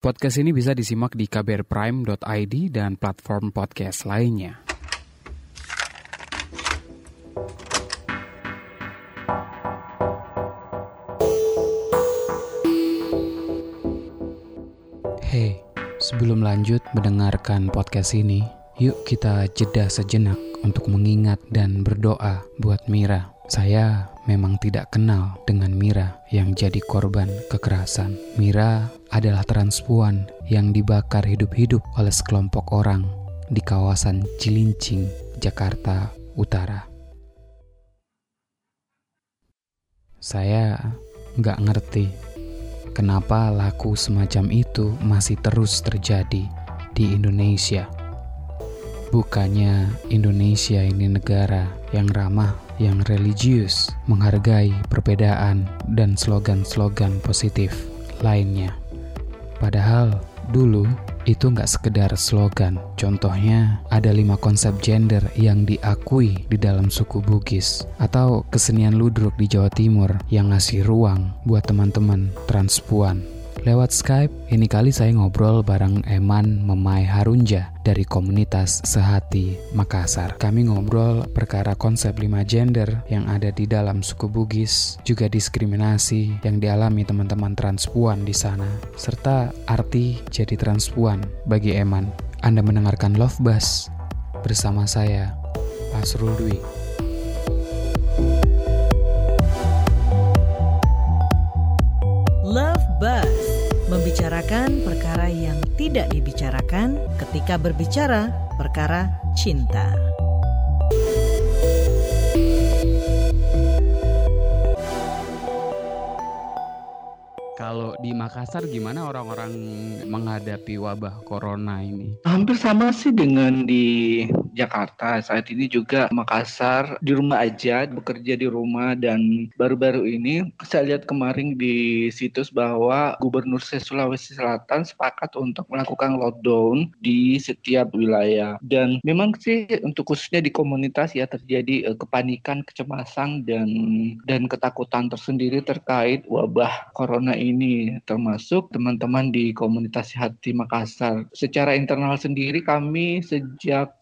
Podcast ini bisa disimak di kbrprime.id dan platform podcast lainnya. Hey, sebelum lanjut mendengarkan podcast ini, yuk kita jeda sejenak untuk mengingat dan berdoa buat Mira. Saya memang tidak kenal dengan Mira yang jadi korban kekerasan. Mira adalah transpuan yang dibakar hidup-hidup oleh sekelompok orang di kawasan Cilincing, Jakarta Utara. Saya nggak ngerti kenapa laku semacam itu masih terus terjadi di Indonesia. Bukannya Indonesia ini negara yang ramah, yang religius, menghargai perbedaan dan slogan-slogan positif lainnya. Padahal dulu itu nggak sekedar slogan. Contohnya ada lima konsep gender yang diakui di dalam suku Bugis atau kesenian ludruk di Jawa Timur yang ngasih ruang buat teman-teman transpuan Lewat Skype, ini kali saya ngobrol bareng Eman Memai Harunja dari komunitas Sehati Makassar. Kami ngobrol perkara konsep lima gender yang ada di dalam suku Bugis, juga diskriminasi yang dialami teman-teman transpuan di sana, serta arti jadi transpuan bagi Eman. Anda mendengarkan Love Bus bersama saya, Asrul Dwi. Love Buzz membicarakan perkara yang tidak dibicarakan ketika berbicara perkara cinta. Di Makassar gimana orang-orang menghadapi wabah corona ini? Hampir sama sih dengan di Jakarta. Saat ini juga Makassar di rumah aja, bekerja di rumah dan baru-baru ini saya lihat kemarin di situs bahwa Gubernur Sulawesi Selatan sepakat untuk melakukan lockdown di setiap wilayah. Dan memang sih untuk khususnya di komunitas ya terjadi uh, kepanikan, kecemasan dan dan ketakutan tersendiri terkait wabah corona ini termasuk teman-teman di komunitas hati Makassar. Secara internal sendiri kami sejak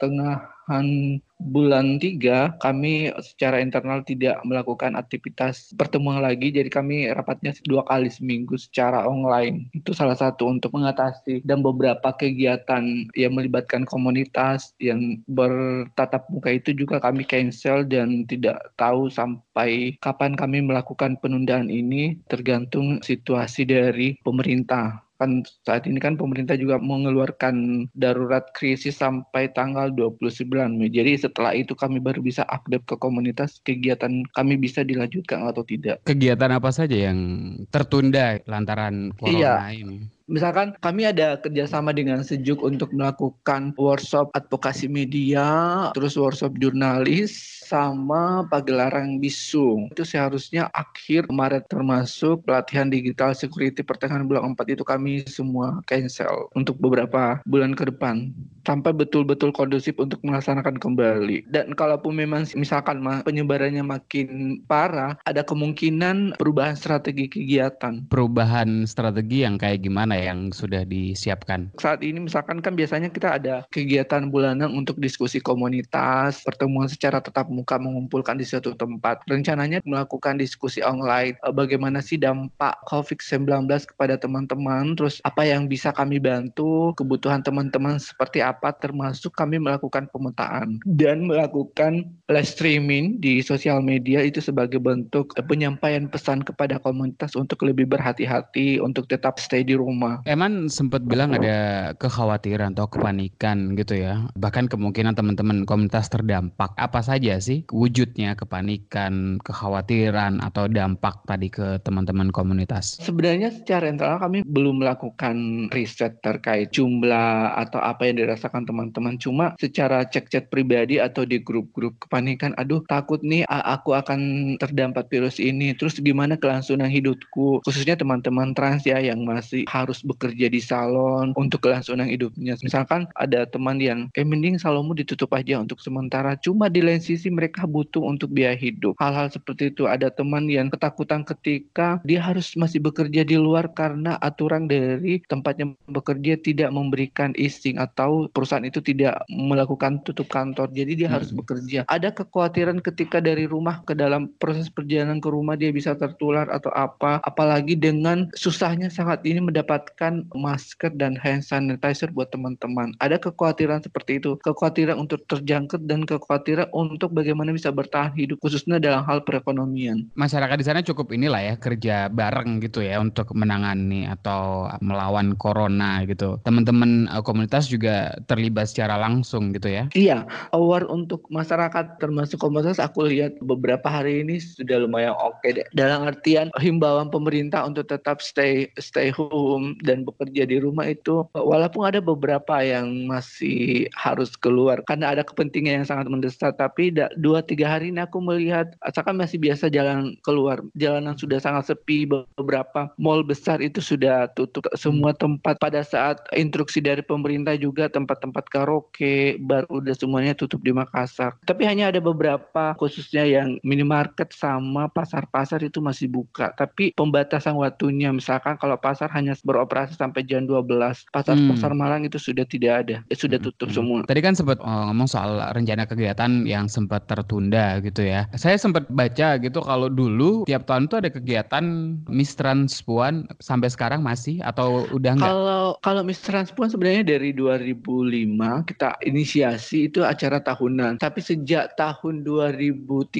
pertengahan bulan 3 kami secara internal tidak melakukan aktivitas pertemuan lagi. Jadi kami rapatnya dua kali seminggu secara online. Itu salah satu untuk mengatasi dan beberapa kegiatan yang melibatkan komunitas yang bertatap muka itu juga kami cancel dan tidak tahu sampai kapan kami melakukan penundaan ini tergantung situasi dari pemerintah kan saat ini kan pemerintah juga mengeluarkan darurat krisis sampai tanggal 29 Mei. Jadi setelah itu kami baru bisa update ke komunitas kegiatan kami bisa dilanjutkan atau tidak. Kegiatan apa saja yang tertunda lantaran corona iya. ini? Misalkan kami ada kerjasama dengan Sejuk untuk melakukan workshop advokasi media, terus workshop jurnalis, sama pagelaran bisu. Itu seharusnya akhir Maret termasuk pelatihan digital security pertengahan bulan 4 itu kami semua cancel untuk beberapa bulan ke depan sampai betul-betul kondusif untuk melaksanakan kembali. Dan kalaupun memang misalkan penyebarannya makin parah, ada kemungkinan perubahan strategi kegiatan. Perubahan strategi yang kayak gimana yang sudah disiapkan? Saat ini misalkan kan biasanya kita ada kegiatan bulanan untuk diskusi komunitas, pertemuan secara tetap muka mengumpulkan di suatu tempat. Rencananya melakukan diskusi online, eh, bagaimana sih dampak COVID-19 kepada teman-teman, terus apa yang bisa kami bantu, kebutuhan teman-teman seperti apa, termasuk kami melakukan pemetaan dan melakukan live streaming di sosial media itu sebagai bentuk penyampaian pesan kepada komunitas untuk lebih berhati-hati, untuk tetap stay di rumah Eman sempat bilang ada kekhawatiran atau kepanikan gitu ya. Bahkan kemungkinan teman-teman komunitas terdampak. Apa saja sih wujudnya kepanikan, kekhawatiran atau dampak tadi ke teman-teman komunitas? Sebenarnya secara internal kami belum melakukan riset terkait jumlah atau apa yang dirasakan teman-teman. Cuma secara cek-cek pribadi atau di grup-grup kepanikan, aduh takut nih aku akan terdampak virus ini. Terus gimana kelangsungan hidupku, khususnya teman-teman trans ya yang masih harus harus bekerja di salon untuk kelangsungan hidupnya. Misalkan ada teman yang eh mending salonmu ditutup aja untuk sementara. Cuma di lain sisi mereka butuh untuk biaya hidup. Hal-hal seperti itu ada teman yang ketakutan ketika dia harus masih bekerja di luar karena aturan dari tempatnya bekerja tidak memberikan ising atau perusahaan itu tidak melakukan tutup kantor. Jadi dia hmm. harus bekerja. Ada kekhawatiran ketika dari rumah ke dalam proses perjalanan ke rumah dia bisa tertular atau apa. Apalagi dengan susahnya saat ini mendapatkan masker dan hand sanitizer buat teman-teman. Ada kekhawatiran seperti itu. Kekhawatiran untuk terjangkit dan kekhawatiran untuk bagaimana bisa bertahan hidup khususnya dalam hal perekonomian. Masyarakat di sana cukup inilah ya kerja bareng gitu ya untuk menangani atau melawan corona gitu. Teman-teman uh, komunitas juga terlibat secara langsung gitu ya. Iya, aware untuk masyarakat termasuk komunitas aku lihat beberapa hari ini sudah lumayan oke okay deh. Dalam artian himbauan pemerintah untuk tetap stay stay home dan bekerja di rumah itu walaupun ada beberapa yang masih harus keluar karena ada kepentingan yang sangat mendesak tapi dua tiga hari ini aku melihat asalkan masih biasa jalan keluar jalanan sudah sangat sepi beberapa mall besar itu sudah tutup. Semua tempat pada saat instruksi dari pemerintah juga tempat-tempat karaoke bar udah semuanya tutup di Makassar. Tapi hanya ada beberapa khususnya yang minimarket sama pasar-pasar itu masih buka. Tapi pembatasan waktunya misalkan kalau pasar hanya beroperasi sampai jam 12 pasar-pasar hmm. Malang itu sudah tidak ada ya, sudah tutup hmm. semua tadi kan sempat oh, ngomong soal rencana kegiatan yang sempat tertunda gitu ya saya sempat baca gitu kalau dulu tiap tahun tuh ada kegiatan Miss Transpuan sampai sekarang masih atau udah enggak? Kalau kalau Miss Transpuan sebenarnya dari 2005 kita inisiasi itu acara tahunan. Tapi sejak tahun 2013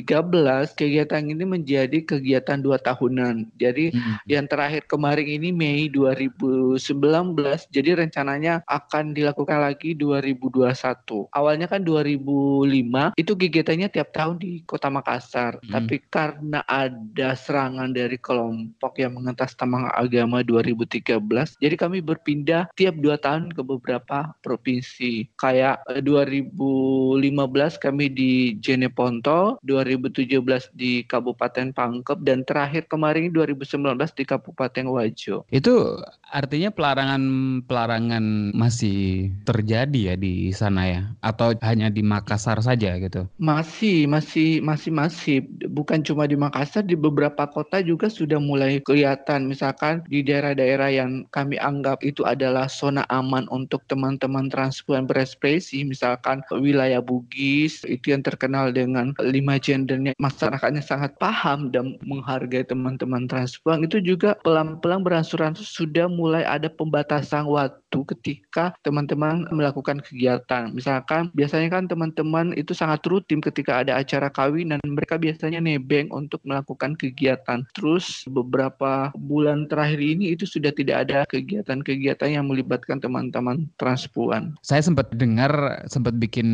kegiatan ini menjadi kegiatan dua tahunan. Jadi hmm. yang terakhir kemarin ini Mei 2019. Jadi rencananya akan dilakukan lagi 2021. Awalnya kan 2005 itu kegiatannya tiap tahun di Kota Makassar. Hmm. Tapi karena ada serangan dari kelompok yang mengentas tamang agama 2013, jadi kami berpindah tiap dua tahun ke beberapa provinsi. Kayak 2015 eh, kami di Jeneponto, 2017 di Kabupaten Pangkep, dan terakhir kemarin 2019 di Kabupaten Wajo. Itu artinya pelarangan pelarangan masih terjadi ya di sana ya, atau hanya di Makassar saja gitu? Masih, masih, masih, masih. Bukan cuma di Makassar, di beberapa kota juga sudah mulai kelihatan. Misalkan di daerah-daerah yang kami anggap itu adalah zona aman untuk teman-teman transpuan berekspresi, misalkan wilayah Bugis, itu yang terkenal dengan lima gendernya, masyarakatnya sangat paham dan menghargai teman-teman transpuan, itu juga pelan-pelan beransur-ansur sudah mulai ada pembatasan waktu ketika teman-teman melakukan kegiatan. Misalkan biasanya kan teman-teman itu sangat rutin ketika ada acara kawin dan mereka biasanya nebeng untuk melakukan kegiatan. Terus beberapa bulan terakhir ini itu sudah tidak ada kegiatan-kegiatan yang melibatkan teman-teman transpuan. Saya sempat dengar sempat bikin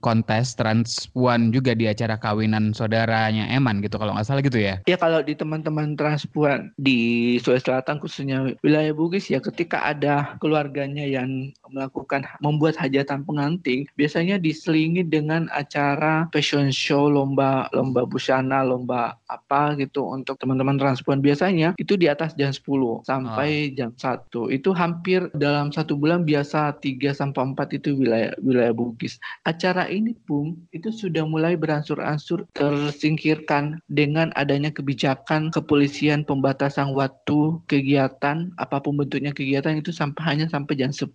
kontes transpuan juga di acara kawinan saudaranya Eman gitu kalau nggak salah gitu ya. Ya kalau di teman-teman transpuan di Sulawesi Selatan khususnya wilayah Bugis ya ketika ada keluarganya yang melakukan membuat hajatan pengantin biasanya diselingi dengan acara fashion show lomba lomba busana lomba apa gitu untuk teman-teman transpuan. Biasanya itu di atas jam 10 sampai oh. jam 1 itu hampir dalam satu bulan biasa 3 sampai 4 itu wilayah wilayah Bugis. Acara ini pun itu sudah mulai beransur-ansur tersingkirkan dengan adanya kebijakan kepolisian pembatasan waktu kegiatan apa pun bentuknya kegiatan itu sampai hanya sampai jam 10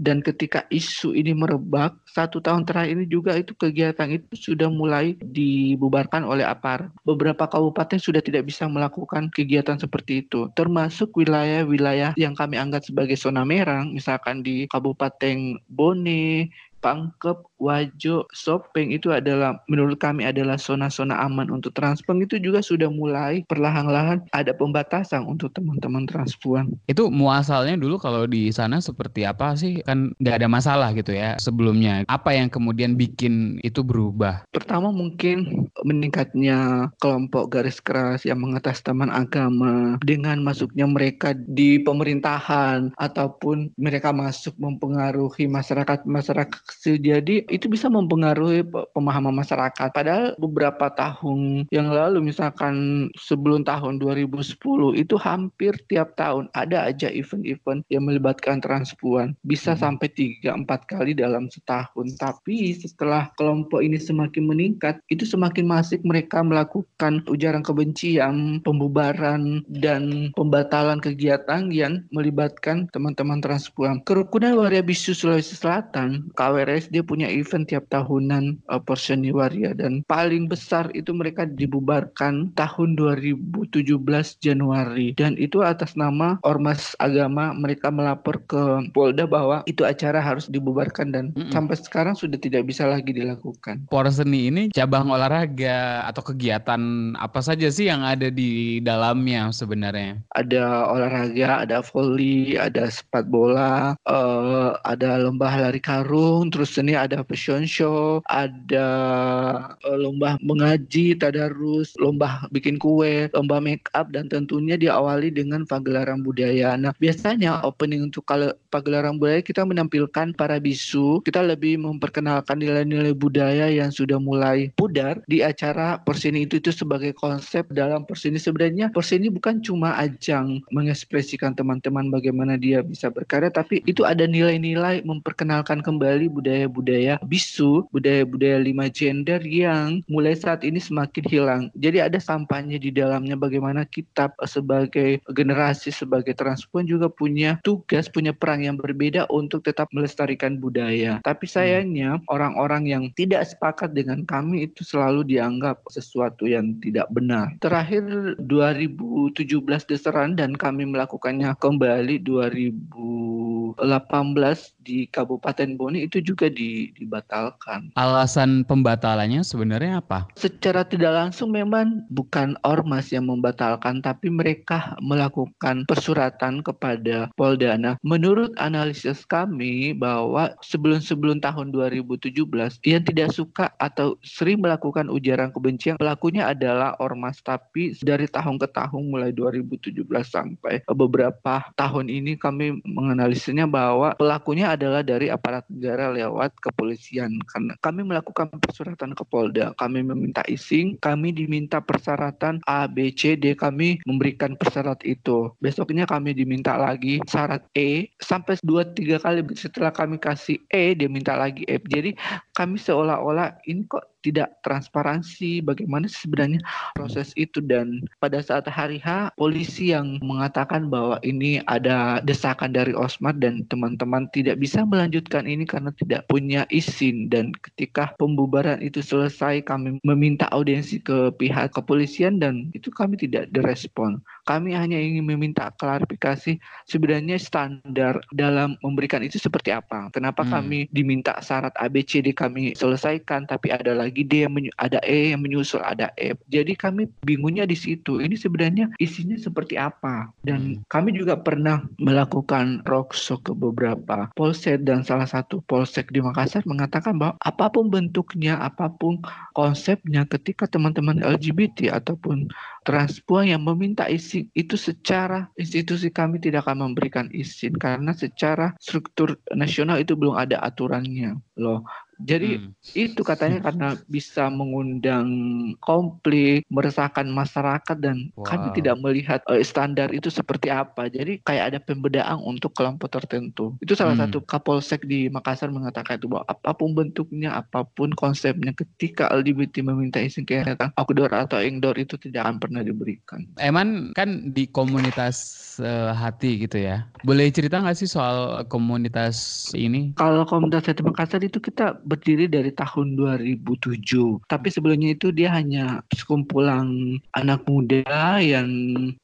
dan ketika isu ini merebak satu tahun terakhir ini juga itu kegiatan itu sudah mulai dibubarkan oleh apar. Beberapa kabupaten sudah tidak bisa melakukan kegiatan seperti itu, termasuk wilayah-wilayah yang kami anggap sebagai zona merah, misalkan di Kabupaten Bone, Pangkep, Wajo, Sopeng itu adalah menurut kami adalah zona-zona aman untuk transpon itu juga sudah mulai perlahan-lahan ada pembatasan untuk teman-teman transpuan. Itu muasalnya dulu kalau di sana seperti apa sih? Kan nggak ada masalah gitu ya sebelumnya. Apa yang kemudian bikin itu berubah? Pertama mungkin meningkatnya kelompok garis keras yang mengatas teman agama dengan masuknya mereka di pemerintahan ataupun mereka masuk mempengaruhi masyarakat-masyarakat aksi. Jadi itu bisa mempengaruhi pemahaman masyarakat. Padahal beberapa tahun yang lalu misalkan sebelum tahun 2010 itu hampir tiap tahun ada aja event-event yang melibatkan transpuan. Bisa hmm. sampai 3 4 kali dalam setahun. Tapi setelah kelompok ini semakin meningkat, itu semakin masif mereka melakukan ujaran kebencian, pembubaran dan pembatalan kegiatan yang melibatkan teman-teman transpuan. Kerukunan Waria Bisu Sulawesi Selatan, KWRS dia punya event tiap tahunan uh, Porseni Waria dan paling besar itu mereka dibubarkan tahun 2017 Januari dan itu atas nama ormas agama mereka melapor ke Polda bahwa itu acara harus dibubarkan dan mm -mm. sampai sekarang sudah tidak bisa lagi dilakukan. Porseni ini cabang olahraga atau kegiatan apa saja sih yang ada di dalamnya sebenarnya? Ada olahraga, ada volley, ada sepak bola, uh, ada lomba lari karung, terus ini ada fashion show, ada uh, lomba mengaji, tadarus, lomba bikin kue, lomba make up dan tentunya diawali dengan pagelaran budaya. Nah, biasanya opening untuk kalau pagelaran budaya kita menampilkan para bisu, kita lebih memperkenalkan nilai-nilai budaya yang sudah mulai pudar di acara Persini itu itu sebagai konsep dalam Persini sebenarnya Persini bukan cuma ajang mengekspresikan teman-teman bagaimana dia bisa berkarya tapi itu ada nilai-nilai memperkenalkan kembali budaya-budaya bisu, budaya-budaya lima gender yang mulai saat ini semakin hilang. Jadi ada sampahnya di dalamnya bagaimana kita sebagai generasi sebagai transpuan juga punya tugas, punya peran yang berbeda untuk tetap melestarikan budaya. Tapi hmm. sayangnya orang-orang yang tidak sepakat dengan kami itu selalu dianggap sesuatu yang tidak benar. Terakhir 2017 deseran dan kami melakukannya kembali 2018 di Kabupaten Boni itu juga dibatalkan. Alasan pembatalannya sebenarnya apa? Secara tidak langsung memang bukan ormas yang membatalkan tapi mereka melakukan persuratan kepada Polda. Nah, menurut analisis kami bahwa sebelum-sebelum tahun 2017 yang tidak suka atau sering melakukan ujaran kebencian pelakunya adalah ormas tapi dari tahun ke tahun mulai 2017 sampai beberapa tahun ini kami menganalisisnya bahwa pelakunya adalah dari aparat negara lewat kepolisian. Karena kami melakukan persuratan ke Polda. Kami meminta ising kami diminta persyaratan A B C D. Kami memberikan persyarat itu. Besoknya kami diminta lagi syarat E. Sampai dua tiga kali setelah kami kasih E dia minta lagi F. Jadi kami seolah-olah ini kok tidak transparansi bagaimana sebenarnya proses itu dan pada saat hari H polisi yang mengatakan bahwa ini ada desakan dari Osmar dan teman-teman tidak bisa melanjutkan ini karena tidak punya izin dan ketika pembubaran itu selesai kami meminta audiensi ke pihak kepolisian dan itu kami tidak direspon. Kami hanya ingin meminta klarifikasi sebenarnya standar dalam memberikan itu seperti apa. Kenapa hmm. kami diminta syarat ABCD kami selesaikan tapi ada lagi lagi D yang ada E yang menyusul ada F. Jadi kami bingungnya di situ. Ini sebenarnya isinya seperti apa? Dan hmm. kami juga pernah melakukan roadshow ke beberapa polsek dan salah satu polsek di Makassar mengatakan bahwa apa pun bentuknya, apa pun konsepnya ketika teman-teman LGBT ataupun transpuan yang meminta izin itu secara institusi kami tidak akan memberikan izin karena secara struktur nasional itu belum ada aturannya loh jadi hmm. itu katanya karena bisa mengundang konflik, meresahkan masyarakat dan wow. kami tidak melihat uh, standar itu seperti apa. Jadi kayak ada pembedaan untuk kelompok tertentu. Itu salah hmm. satu Kapolsek di Makassar mengatakan itu bahwa apa pun bentuknya, apa pun konsepnya, ketika LGBT meminta izin kegiatan outdoor atau indoor itu tidak akan pernah diberikan. Eman kan di komunitas uh, hati gitu ya. Boleh cerita nggak sih soal komunitas ini? Kalau komunitas hati Makassar itu kita berdiri dari tahun 2007. Tapi sebelumnya itu dia hanya sekumpulan anak muda yang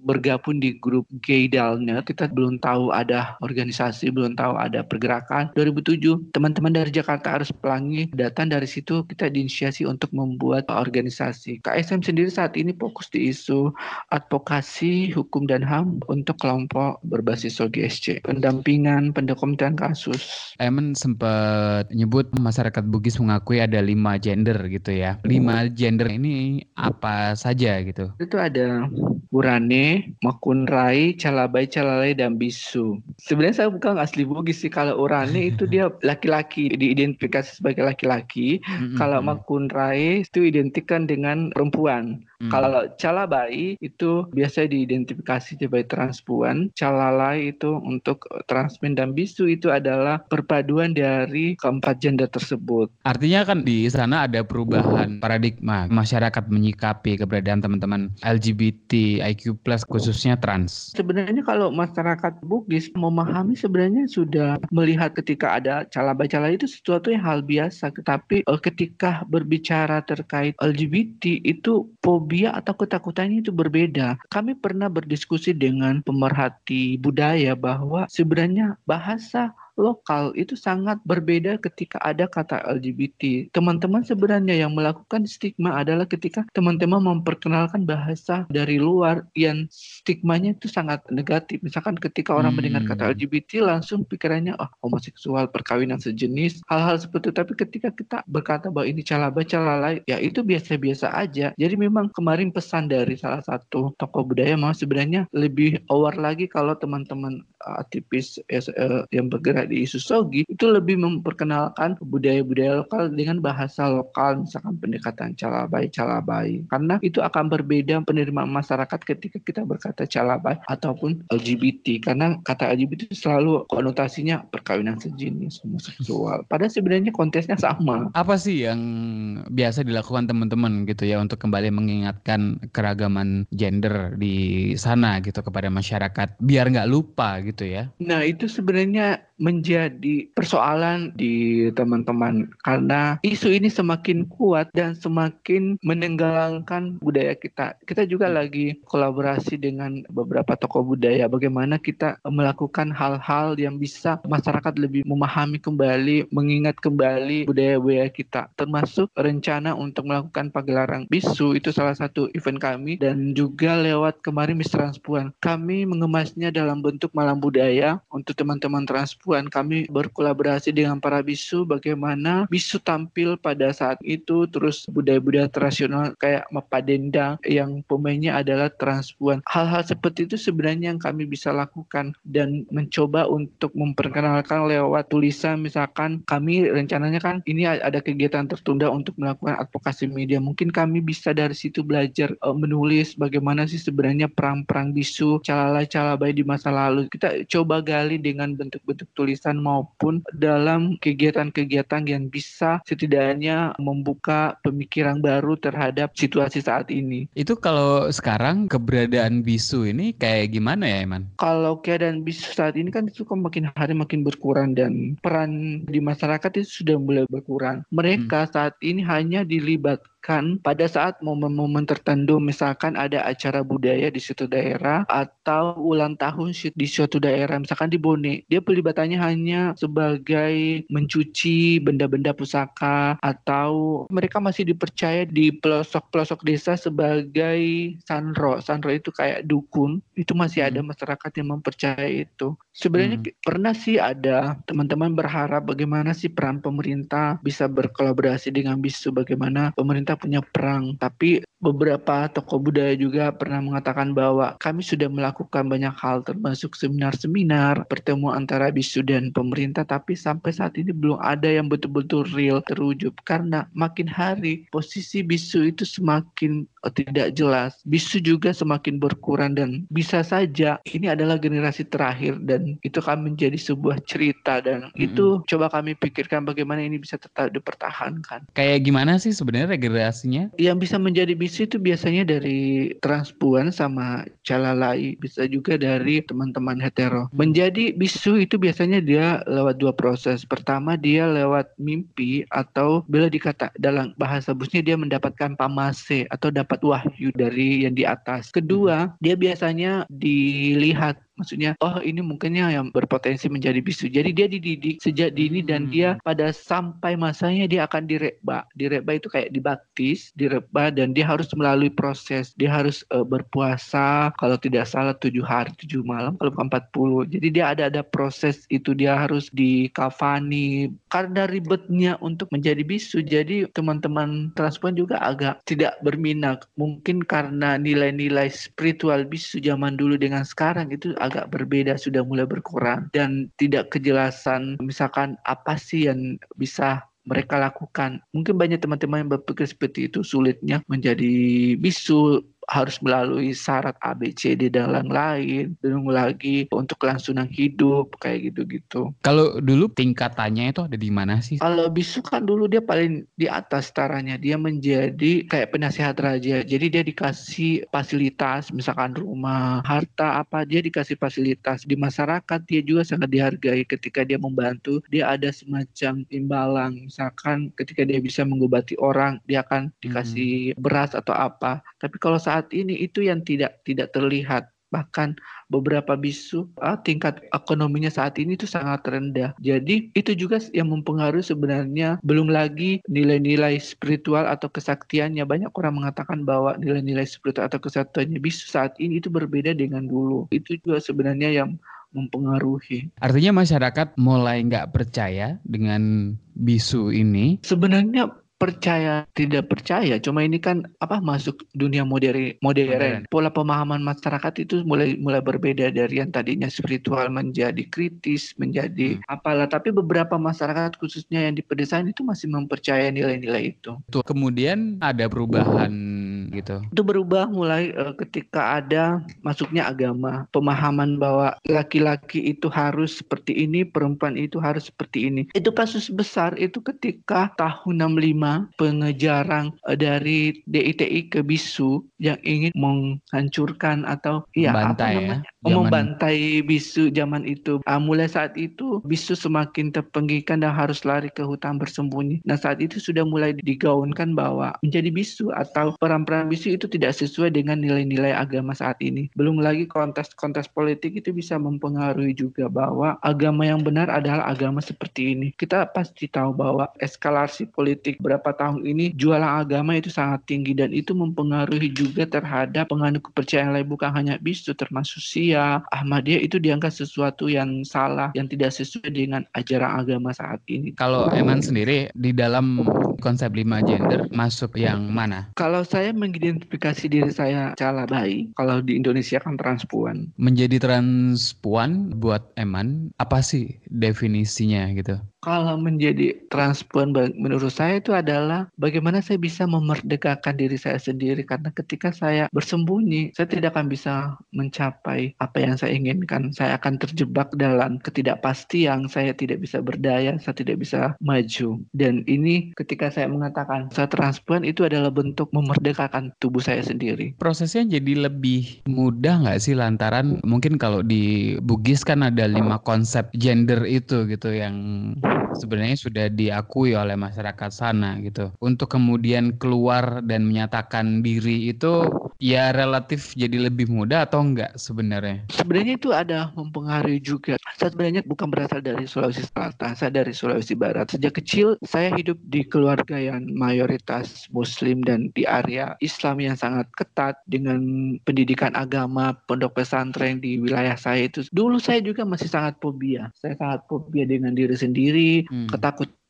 bergabung di grup Gaydalnya. Kita belum tahu ada organisasi, belum tahu ada pergerakan. 2007 teman-teman dari Jakarta harus pelangi datang dari situ kita diinisiasi untuk membuat organisasi. KSM sendiri saat ini fokus di isu advokasi hukum dan HAM untuk kelompok berbasis SOGSC, pendampingan, pendokumentan kasus. Emen sempat nyebut masyarakat masyarakat Bugis mengakui ada lima gender gitu ya. Lima gender ini apa saja gitu? Itu ada Urane, Makunrai, Calabai, Calalai, dan Bisu. Sebenarnya saya bukan asli Bugis sih. Kalau Urane itu dia laki-laki, diidentifikasi sebagai laki-laki. Mm-hmm. Kalau Makunrai itu identikan dengan perempuan. Hmm. Kalau calabai itu biasa diidentifikasi sebagai transpuan, calalai itu untuk transmen dan bisu itu adalah perpaduan dari keempat gender tersebut. Artinya kan di sana ada perubahan paradigma masyarakat menyikapi keberadaan teman-teman LGBT, IQ+ khususnya trans. Sebenarnya kalau masyarakat Bugis memahami sebenarnya sudah melihat ketika ada calabai-calabai itu sesuatu yang hal biasa, tetapi eh, ketika berbicara terkait LGBT itu fobia atau ketakutannya itu berbeda. Kami pernah berdiskusi dengan pemerhati budaya bahwa sebenarnya bahasa lokal itu sangat berbeda ketika ada kata LGBT. Teman-teman sebenarnya yang melakukan stigma adalah ketika teman-teman memperkenalkan bahasa dari luar yang stigmanya itu sangat negatif. Misalkan ketika orang hmm. mendengar kata hmm. LGBT langsung pikirannya oh homoseksual, perkawinan sejenis, hal-hal seperti itu. Tapi ketika kita berkata bahwa ini calaba calalai, ya itu biasa-biasa aja. Jadi memang kemarin pesan dari salah satu tokoh budaya mau sebenarnya lebih aware lagi kalau teman-teman aktivis uh, yang bergerak di isu sogi itu lebih memperkenalkan budaya-budaya lokal dengan bahasa lokal misalkan pendekatan calabai calabai. Karena itu akan berbeda penerimaan masyarakat ketika kita berkata calabai ataupun LGBT karena kata LGBT selalu konotasinya perkawinan sejenis homoseksual. Padahal sebenarnya konteksnya sama. Apa sih yang biasa dilakukan teman-teman gitu ya untuk kembali mengingatkan keragaman gender di sana gitu kepada masyarakat? Biar nggak lupa gitu ya. Nah, itu sebenarnya menjadi persoalan di teman-teman karena isu ini semakin kuat dan semakin menenggelamkan budaya kita. Kita juga lagi kolaborasi dengan beberapa tokoh budaya bagaimana kita melakukan hal-hal yang bisa masyarakat lebih memahami kembali, mengingat kembali budaya-budaya kita. Termasuk rencana untuk melakukan pagelaran bisu itu salah satu event kami dan juga lewat kemarin Miss Transpuan. Kami mengemasnya dalam bentuk malam budaya untuk teman-teman transpuan Puan kami berkolaborasi dengan para bisu bagaimana bisu tampil pada saat itu terus budaya-budaya tradisional kayak Mapadendang yang pemainnya adalah transpuan. Hal-hal seperti itu sebenarnya yang kami bisa lakukan dan mencoba untuk memperkenalkan lewat tulisan misalkan kami rencananya kan ini ada kegiatan tertunda untuk melakukan advokasi media. Mungkin kami bisa dari situ belajar uh, menulis bagaimana sih sebenarnya perang-perang bisu, calala-calabai di masa lalu. Kita coba gali dengan bentuk-bentuk maupun dalam kegiatan-kegiatan yang bisa setidaknya membuka pemikiran baru terhadap situasi saat ini. Itu kalau sekarang keberadaan bisu ini kayak gimana ya Iman? Kalau keadaan bisu saat ini kan itu kan makin hari makin berkurang dan peran di masyarakat itu sudah mulai berkurang. Mereka hmm. saat ini hanya dilibat kan pada saat momen-momen tertentu misalkan ada acara budaya di suatu daerah atau ulang tahun di suatu daerah misalkan di Bone dia pelibatannya hanya sebagai mencuci benda-benda pusaka atau mereka masih dipercaya di pelosok-pelosok desa sebagai sanro sanro itu kayak dukun itu masih ada hmm. masyarakat yang mempercaya itu sebenarnya hmm. pernah sih ada teman-teman berharap bagaimana sih peran pemerintah bisa berkolaborasi dengan bisu bagaimana pemerintah kita punya perang, tapi beberapa tokoh budaya juga pernah mengatakan bahwa kami sudah melakukan banyak hal termasuk seminar-seminar, pertemuan antara bisu dan pemerintah, tapi sampai saat ini belum ada yang betul-betul real terwujud karena makin hari posisi bisu itu semakin eh, tidak jelas. Bisu juga semakin berkurang dan bisa saja ini adalah generasi terakhir dan itu akan menjadi sebuah cerita dan -hmm. itu coba kami pikirkan bagaimana ini bisa tetap dipertahankan. Kayak gimana sih sebenarnya variasinya? Yang bisa menjadi bisu itu biasanya dari transpuan sama calalai, bisa juga dari teman-teman hetero. Menjadi bisu itu biasanya dia lewat dua proses. Pertama dia lewat mimpi atau bila dikata dalam bahasa busnya dia mendapatkan pamase atau dapat wahyu dari yang di atas. Kedua, dia biasanya dilihat maksudnya oh ini mungkinnya yang berpotensi menjadi bisu. Jadi dia dididik sejak dini dan dia hmm. pada sampai masanya dia akan direba. Direba itu kayak dibaptis direba dan dia harus melalui proses. Dia harus uh, berpuasa kalau tidak salah tujuh hari tujuh malam kalau bukan empat puluh. Jadi dia ada ada proses itu. Dia harus dikafani. Karena ribetnya untuk menjadi bisu. Jadi teman-teman transpuan juga agak tidak berminat. Mungkin karena nilai-nilai spiritual bisu zaman dulu dengan sekarang itu agak berbeda sudah mulai berkurang dan tidak kejelasan misalkan apa sih yang bisa mereka lakukan. Mungkin banyak teman-teman yang berpikir seperti itu sulitnya menjadi bisu harus melalui syarat ABCD dan lain-lain belum lagi untuk kelangsungan hidup kayak gitu-gitu. Kalau dulu tingkatannya itu ada di mana sih? Kalau bisu kan dulu dia paling di atas taranya dia menjadi kayak penasihat raja. Jadi dia dikasih fasilitas misalkan rumah, harta apa dia dikasih fasilitas di masyarakat dia juga sangat dihargai ketika dia membantu. Dia ada semacam imbalan misalkan ketika dia bisa mengobati orang dia akan dikasih hmm. beras atau apa. Tapi kalau saat ini itu yang tidak tidak terlihat bahkan beberapa bisu ah, tingkat ekonominya saat ini itu sangat rendah. Jadi itu juga yang mempengaruhi sebenarnya belum lagi nilai-nilai spiritual atau kesaktiannya. Banyak orang mengatakan bahwa nilai-nilai spiritual atau kesaktiannya bisu saat ini itu berbeda dengan dulu. Itu juga sebenarnya yang mempengaruhi. Artinya masyarakat mulai nggak percaya dengan bisu ini? Sebenarnya percaya tidak percaya cuma ini kan apa masuk dunia modern. Modern. Pola pemahaman masyarakat itu mulai mulai berbeda dari yang tadinya spiritual menjadi kritis menjadi hmm. apalah. Tapi beberapa masyarakat khususnya yang di pedesaan itu masih mempercayai nilai-nilai itu. Kemudian ada perubahan gitu itu berubah mulai uh, ketika ada masuknya agama pemahaman bahwa laki-laki itu harus seperti ini perempuan itu harus seperti ini itu kasus besar itu ketika tahun 65 pengejaran eh, dari DITI ke BISU yang ingin menghancurkan atau ya apa ya, namanya ya, membantai BISU zaman itu. Uh, mulai saat itu BISU semakin terpenggikan dan harus lari ke hutan bersembunyi. Nah saat itu sudah mulai digaunkan bahwa menjadi BISU atau peran-peran BISU itu tidak sesuai dengan nilai-nilai agama saat ini. Belum lagi kontes-kontes politik itu bisa mempengaruhi juga bahwa agama yang benar adalah agama seperti ini. Kita pasti tahu bahwa eskalasi politik berapa beberapa tahun ini jualan agama itu sangat tinggi dan itu mempengaruhi juga terhadap penganut kepercayaan lain bukan hanya bisu termasuk Sia, Ahmadiyah itu dianggap sesuatu yang salah yang tidak sesuai dengan ajaran agama saat ini. Kalau Eman sendiri di dalam konsep lima gender masuk yang mana? Kalau saya mengidentifikasi diri saya cala bayi, kalau di Indonesia kan transpuan. Menjadi transpuan buat Eman apa sih definisinya gitu? Kalau menjadi transpuan menurut saya itu adalah bagaimana saya bisa memerdekakan diri saya sendiri karena ketika saya bersembunyi saya tidak akan bisa mencapai apa yang saya inginkan. Saya akan terjebak dalam ketidakpastian, saya tidak bisa berdaya, saya tidak bisa maju. Dan ini ketika saya mengatakan saya transpuan itu adalah bentuk memerdekakan tubuh saya sendiri. Prosesnya jadi lebih mudah nggak sih lantaran mungkin kalau di Bugis kan ada lima konsep gender itu gitu yang sebenarnya sudah diakui oleh masyarakat sana gitu. Untuk kemudian keluar dan menyatakan diri itu ya relatif jadi lebih mudah atau enggak sebenarnya? Sebenarnya itu ada mempengaruhi juga. Saya sebenarnya bukan berasal dari Sulawesi Selatan, saya dari Sulawesi Barat. Sejak kecil saya hidup di keluarga yang mayoritas muslim dan di area Islam yang sangat ketat dengan pendidikan agama, pondok pesantren di wilayah saya itu. Dulu saya juga masih sangat fobia. Saya sangat fobia dengan diri sendiri, hmm. ketakutan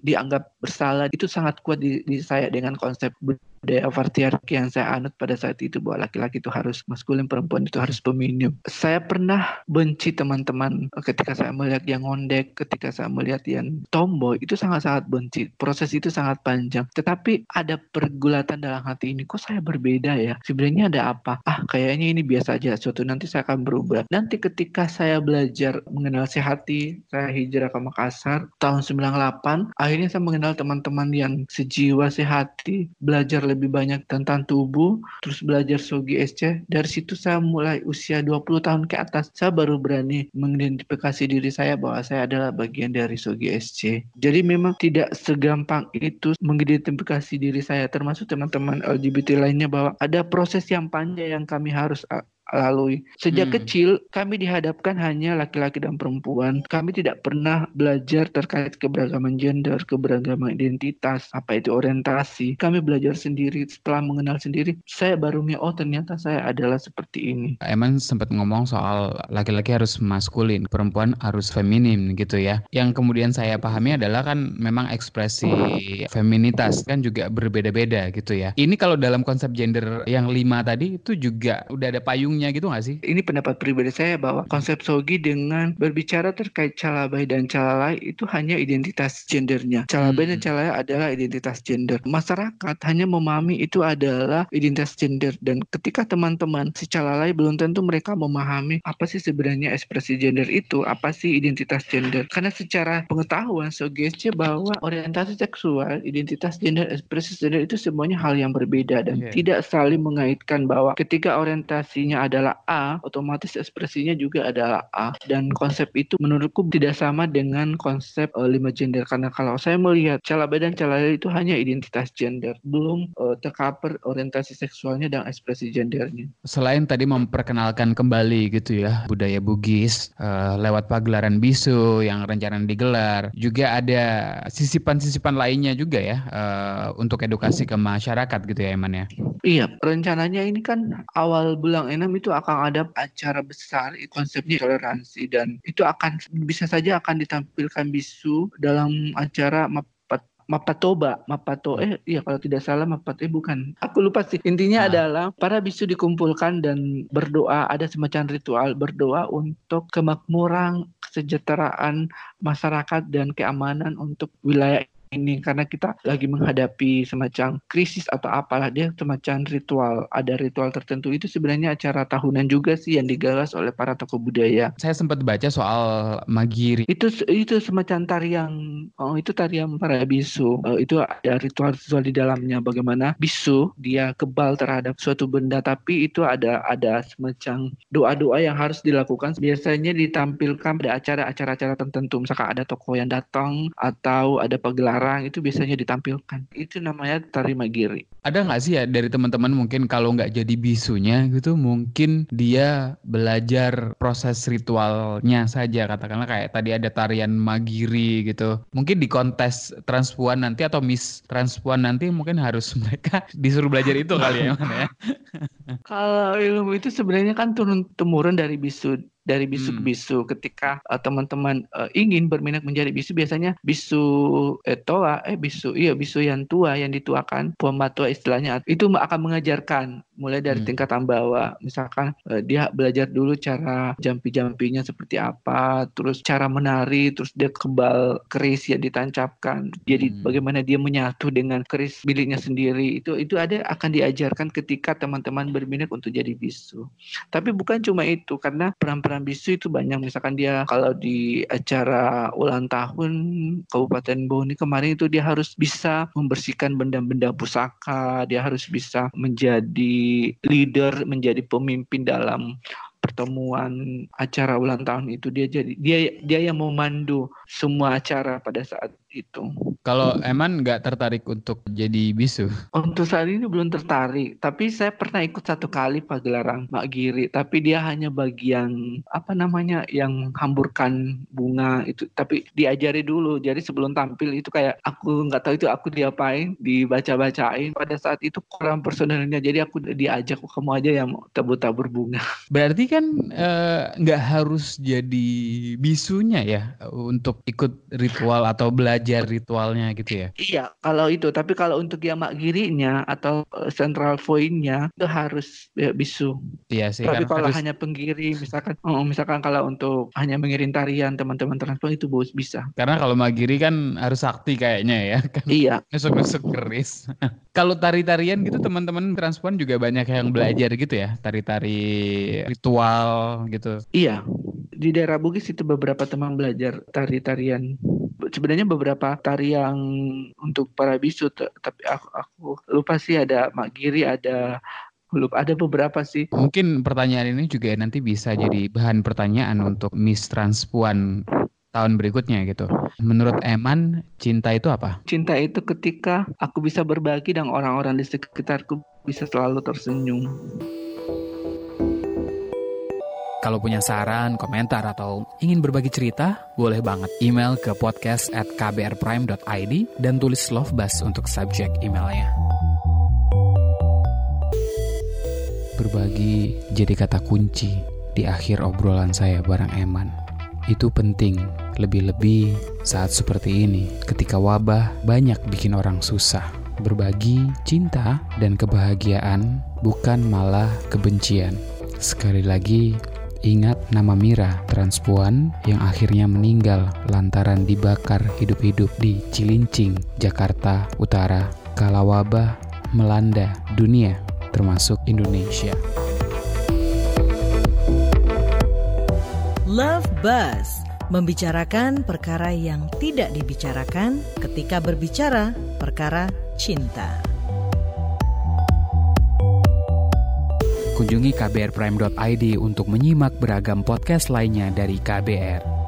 dianggap bersalah itu sangat kuat di, di saya dengan konsep budaya patriarki yang saya anut pada saat itu bahwa laki-laki itu harus maskulin, perempuan itu harus feminim. Saya pernah benci teman-teman ketika saya melihat yang ngondek, ketika saya melihat yang tomboy, itu sangat-sangat benci. Proses itu sangat panjang. Tetapi ada pergulatan dalam hati ini, kok saya berbeda ya? Sebenarnya ada apa? Ah, kayaknya ini biasa aja. Suatu nanti saya akan berubah. Nanti ketika saya belajar mengenal si hati, saya hijrah ke Makassar tahun 98, akhirnya saya mengenal teman-teman yang sejiwa sehati, belajar lebih banyak tentang tubuh, terus belajar Sogi SC. Dari situ saya mulai usia 20 tahun ke atas, saya baru berani mengidentifikasi diri saya bahwa saya adalah bagian dari Sogi SC. Jadi memang tidak segampang itu mengidentifikasi diri saya, termasuk teman-teman LGBT lainnya bahwa ada proses yang panjang yang kami harus lalui. Sejak hmm. kecil kami dihadapkan hanya laki-laki dan perempuan. Kami tidak pernah belajar terkait keberagaman gender, keberagaman identitas, apa itu orientasi. Kami belajar sendiri setelah mengenal sendiri. Saya baru oh ternyata saya adalah seperti ini. Eman sempat ngomong soal laki-laki harus maskulin, perempuan harus feminim gitu ya. Yang kemudian saya pahami adalah kan memang ekspresi feminitas kan juga berbeda-beda gitu ya. Ini kalau dalam konsep gender yang lima tadi itu juga udah ada gitu nggak sih? Ini pendapat pribadi saya bahwa konsep Sogi dengan berbicara terkait calabai dan calalai itu hanya identitas gendernya. Calabai hmm. dan calalai adalah identitas gender. Masyarakat hanya memahami itu adalah identitas gender dan ketika teman-teman si calalai belum tentu mereka memahami apa sih sebenarnya ekspresi gender itu, apa sih identitas gender. Karena secara pengetahuan Sogi bahwa orientasi seksual, identitas gender, ekspresi gender itu semuanya hal yang berbeda dan yeah. tidak saling mengaitkan bahwa ketika orientasinya adalah A, otomatis ekspresinya juga adalah A. Dan konsep itu menurutku tidak sama dengan konsep uh, lima gender. Karena kalau saya melihat calabai dan calala itu hanya identitas gender, belum uh, tercover orientasi seksualnya dan ekspresi gendernya. Selain tadi memperkenalkan kembali gitu ya budaya Bugis uh, lewat pagelaran bisu yang rencana digelar, juga ada sisipan-sisipan lainnya juga ya uh, untuk edukasi ke masyarakat gitu ya Eman ya. Iya, rencananya ini kan awal bulan enam itu akan ada acara besar konsepnya toleransi dan itu akan bisa saja akan ditampilkan bisu dalam acara Mapat Mapatoba, Mapato eh iya kalau tidak salah Mapat eh bukan. Aku lupa sih. Intinya nah. adalah para bisu dikumpulkan dan berdoa, ada semacam ritual berdoa untuk kemakmuran, kesejahteraan masyarakat dan keamanan untuk wilayah ini karena kita lagi menghadapi semacam krisis atau apalah dia semacam ritual ada ritual tertentu itu sebenarnya acara tahunan juga sih yang digagas oleh para tokoh budaya. Saya sempat baca soal magiri. Itu itu semacam tarian oh itu tarian para bisu. Oh, itu ada ritual-ritual di dalamnya bagaimana bisu dia kebal terhadap suatu benda tapi itu ada ada semacam doa-doa yang harus dilakukan biasanya ditampilkan pada acara-acara tertentu misalkan ada tokoh yang datang atau ada pagelaran sekarang itu biasanya ditampilkan. Itu namanya tari magiri. Ada nggak sih ya dari teman-teman mungkin kalau nggak jadi bisunya gitu mungkin dia belajar proses ritualnya saja katakanlah kayak tadi ada tarian magiri gitu. Mungkin di kontes transpuan nanti atau miss transpuan nanti mungkin harus mereka disuruh belajar itu kali ya. ya? Kalau ilmu itu sebenarnya kan turun temurun dari bisu dari bisu hmm. ke bisu. Ketika uh, teman-teman uh, ingin berminat menjadi bisu, biasanya bisu eh, toa, eh bisu, iya bisu yang tua yang dituakan, puan matua istilahnya, itu akan mengajarkan mulai dari hmm. tingkatan bawah. Misalkan uh, dia belajar dulu cara jampi-jampinya seperti apa, terus cara menari, terus dia kebal keris yang ditancapkan. Jadi hmm. bagaimana dia menyatu dengan keris miliknya sendiri. Itu itu ada akan diajarkan ketika teman-teman berminat untuk jadi bisu. Tapi bukan cuma itu karena peran-peran bisu itu banyak. Misalkan dia kalau di acara ulang tahun Kabupaten Boni kemarin itu dia harus bisa membersihkan benda-benda pusaka, dia harus bisa menjadi leader, menjadi pemimpin dalam pertemuan acara ulang tahun itu dia jadi dia dia yang memandu semua acara pada saat itu. Kalau Eman nggak tertarik untuk jadi bisu? Untuk saat ini belum tertarik, tapi saya pernah ikut satu kali pagelaran Mak Giri, tapi dia hanya bagian apa namanya yang hamburkan bunga itu, tapi diajari dulu. Jadi sebelum tampil itu kayak aku nggak tahu itu aku diapain, dibaca-bacain. Pada saat itu kurang personalnya, jadi aku diajak kamu aja yang tabur-tabur bunga. Berarti kan eh, nggak uh, harus jadi bisunya ya untuk ikut ritual atau belajar belajar ritualnya gitu ya? Iya, kalau itu. Tapi kalau untuk yang makgirinya atau eh, central point-nya itu harus ya, bisu. Iya sih. Tapi kalau harus... hanya penggiri, misalkan, oh, misalkan kalau untuk hanya mengirim tarian teman-teman transport itu bisa. Karena kalau magiri kan harus sakti kayaknya ya. Kan? Iya. Nusuk-nusuk keris. kalau tari-tarian gitu teman-teman transport juga banyak yang belajar gitu ya, tari-tari ritual gitu. Iya. Di daerah Bugis itu beberapa teman belajar tari-tarian sebenarnya beberapa tari yang untuk para bisu tapi aku, aku lupa sih ada Magiri ada lupa ada beberapa sih. Mungkin pertanyaan ini juga nanti bisa jadi bahan pertanyaan untuk Miss Transpuan tahun berikutnya gitu. Menurut Eman, cinta itu apa? Cinta itu ketika aku bisa berbagi dan orang-orang di sekitarku bisa selalu tersenyum. Kalau punya saran, komentar, atau ingin berbagi cerita, boleh banget email ke podcast at kbrprime.id dan tulis love bus untuk subjek emailnya. Berbagi jadi kata kunci di akhir obrolan saya bareng Eman. Itu penting, lebih-lebih saat seperti ini, ketika wabah banyak bikin orang susah. Berbagi cinta dan kebahagiaan bukan malah kebencian. Sekali lagi, Ingat nama Mira, transpuan yang akhirnya meninggal lantaran dibakar hidup-hidup di Cilincing, Jakarta Utara, kala wabah melanda dunia, termasuk Indonesia. Love Buzz membicarakan perkara yang tidak dibicarakan ketika berbicara perkara cinta. Kunjungi kbrprime.id untuk menyimak beragam podcast lainnya dari KBR.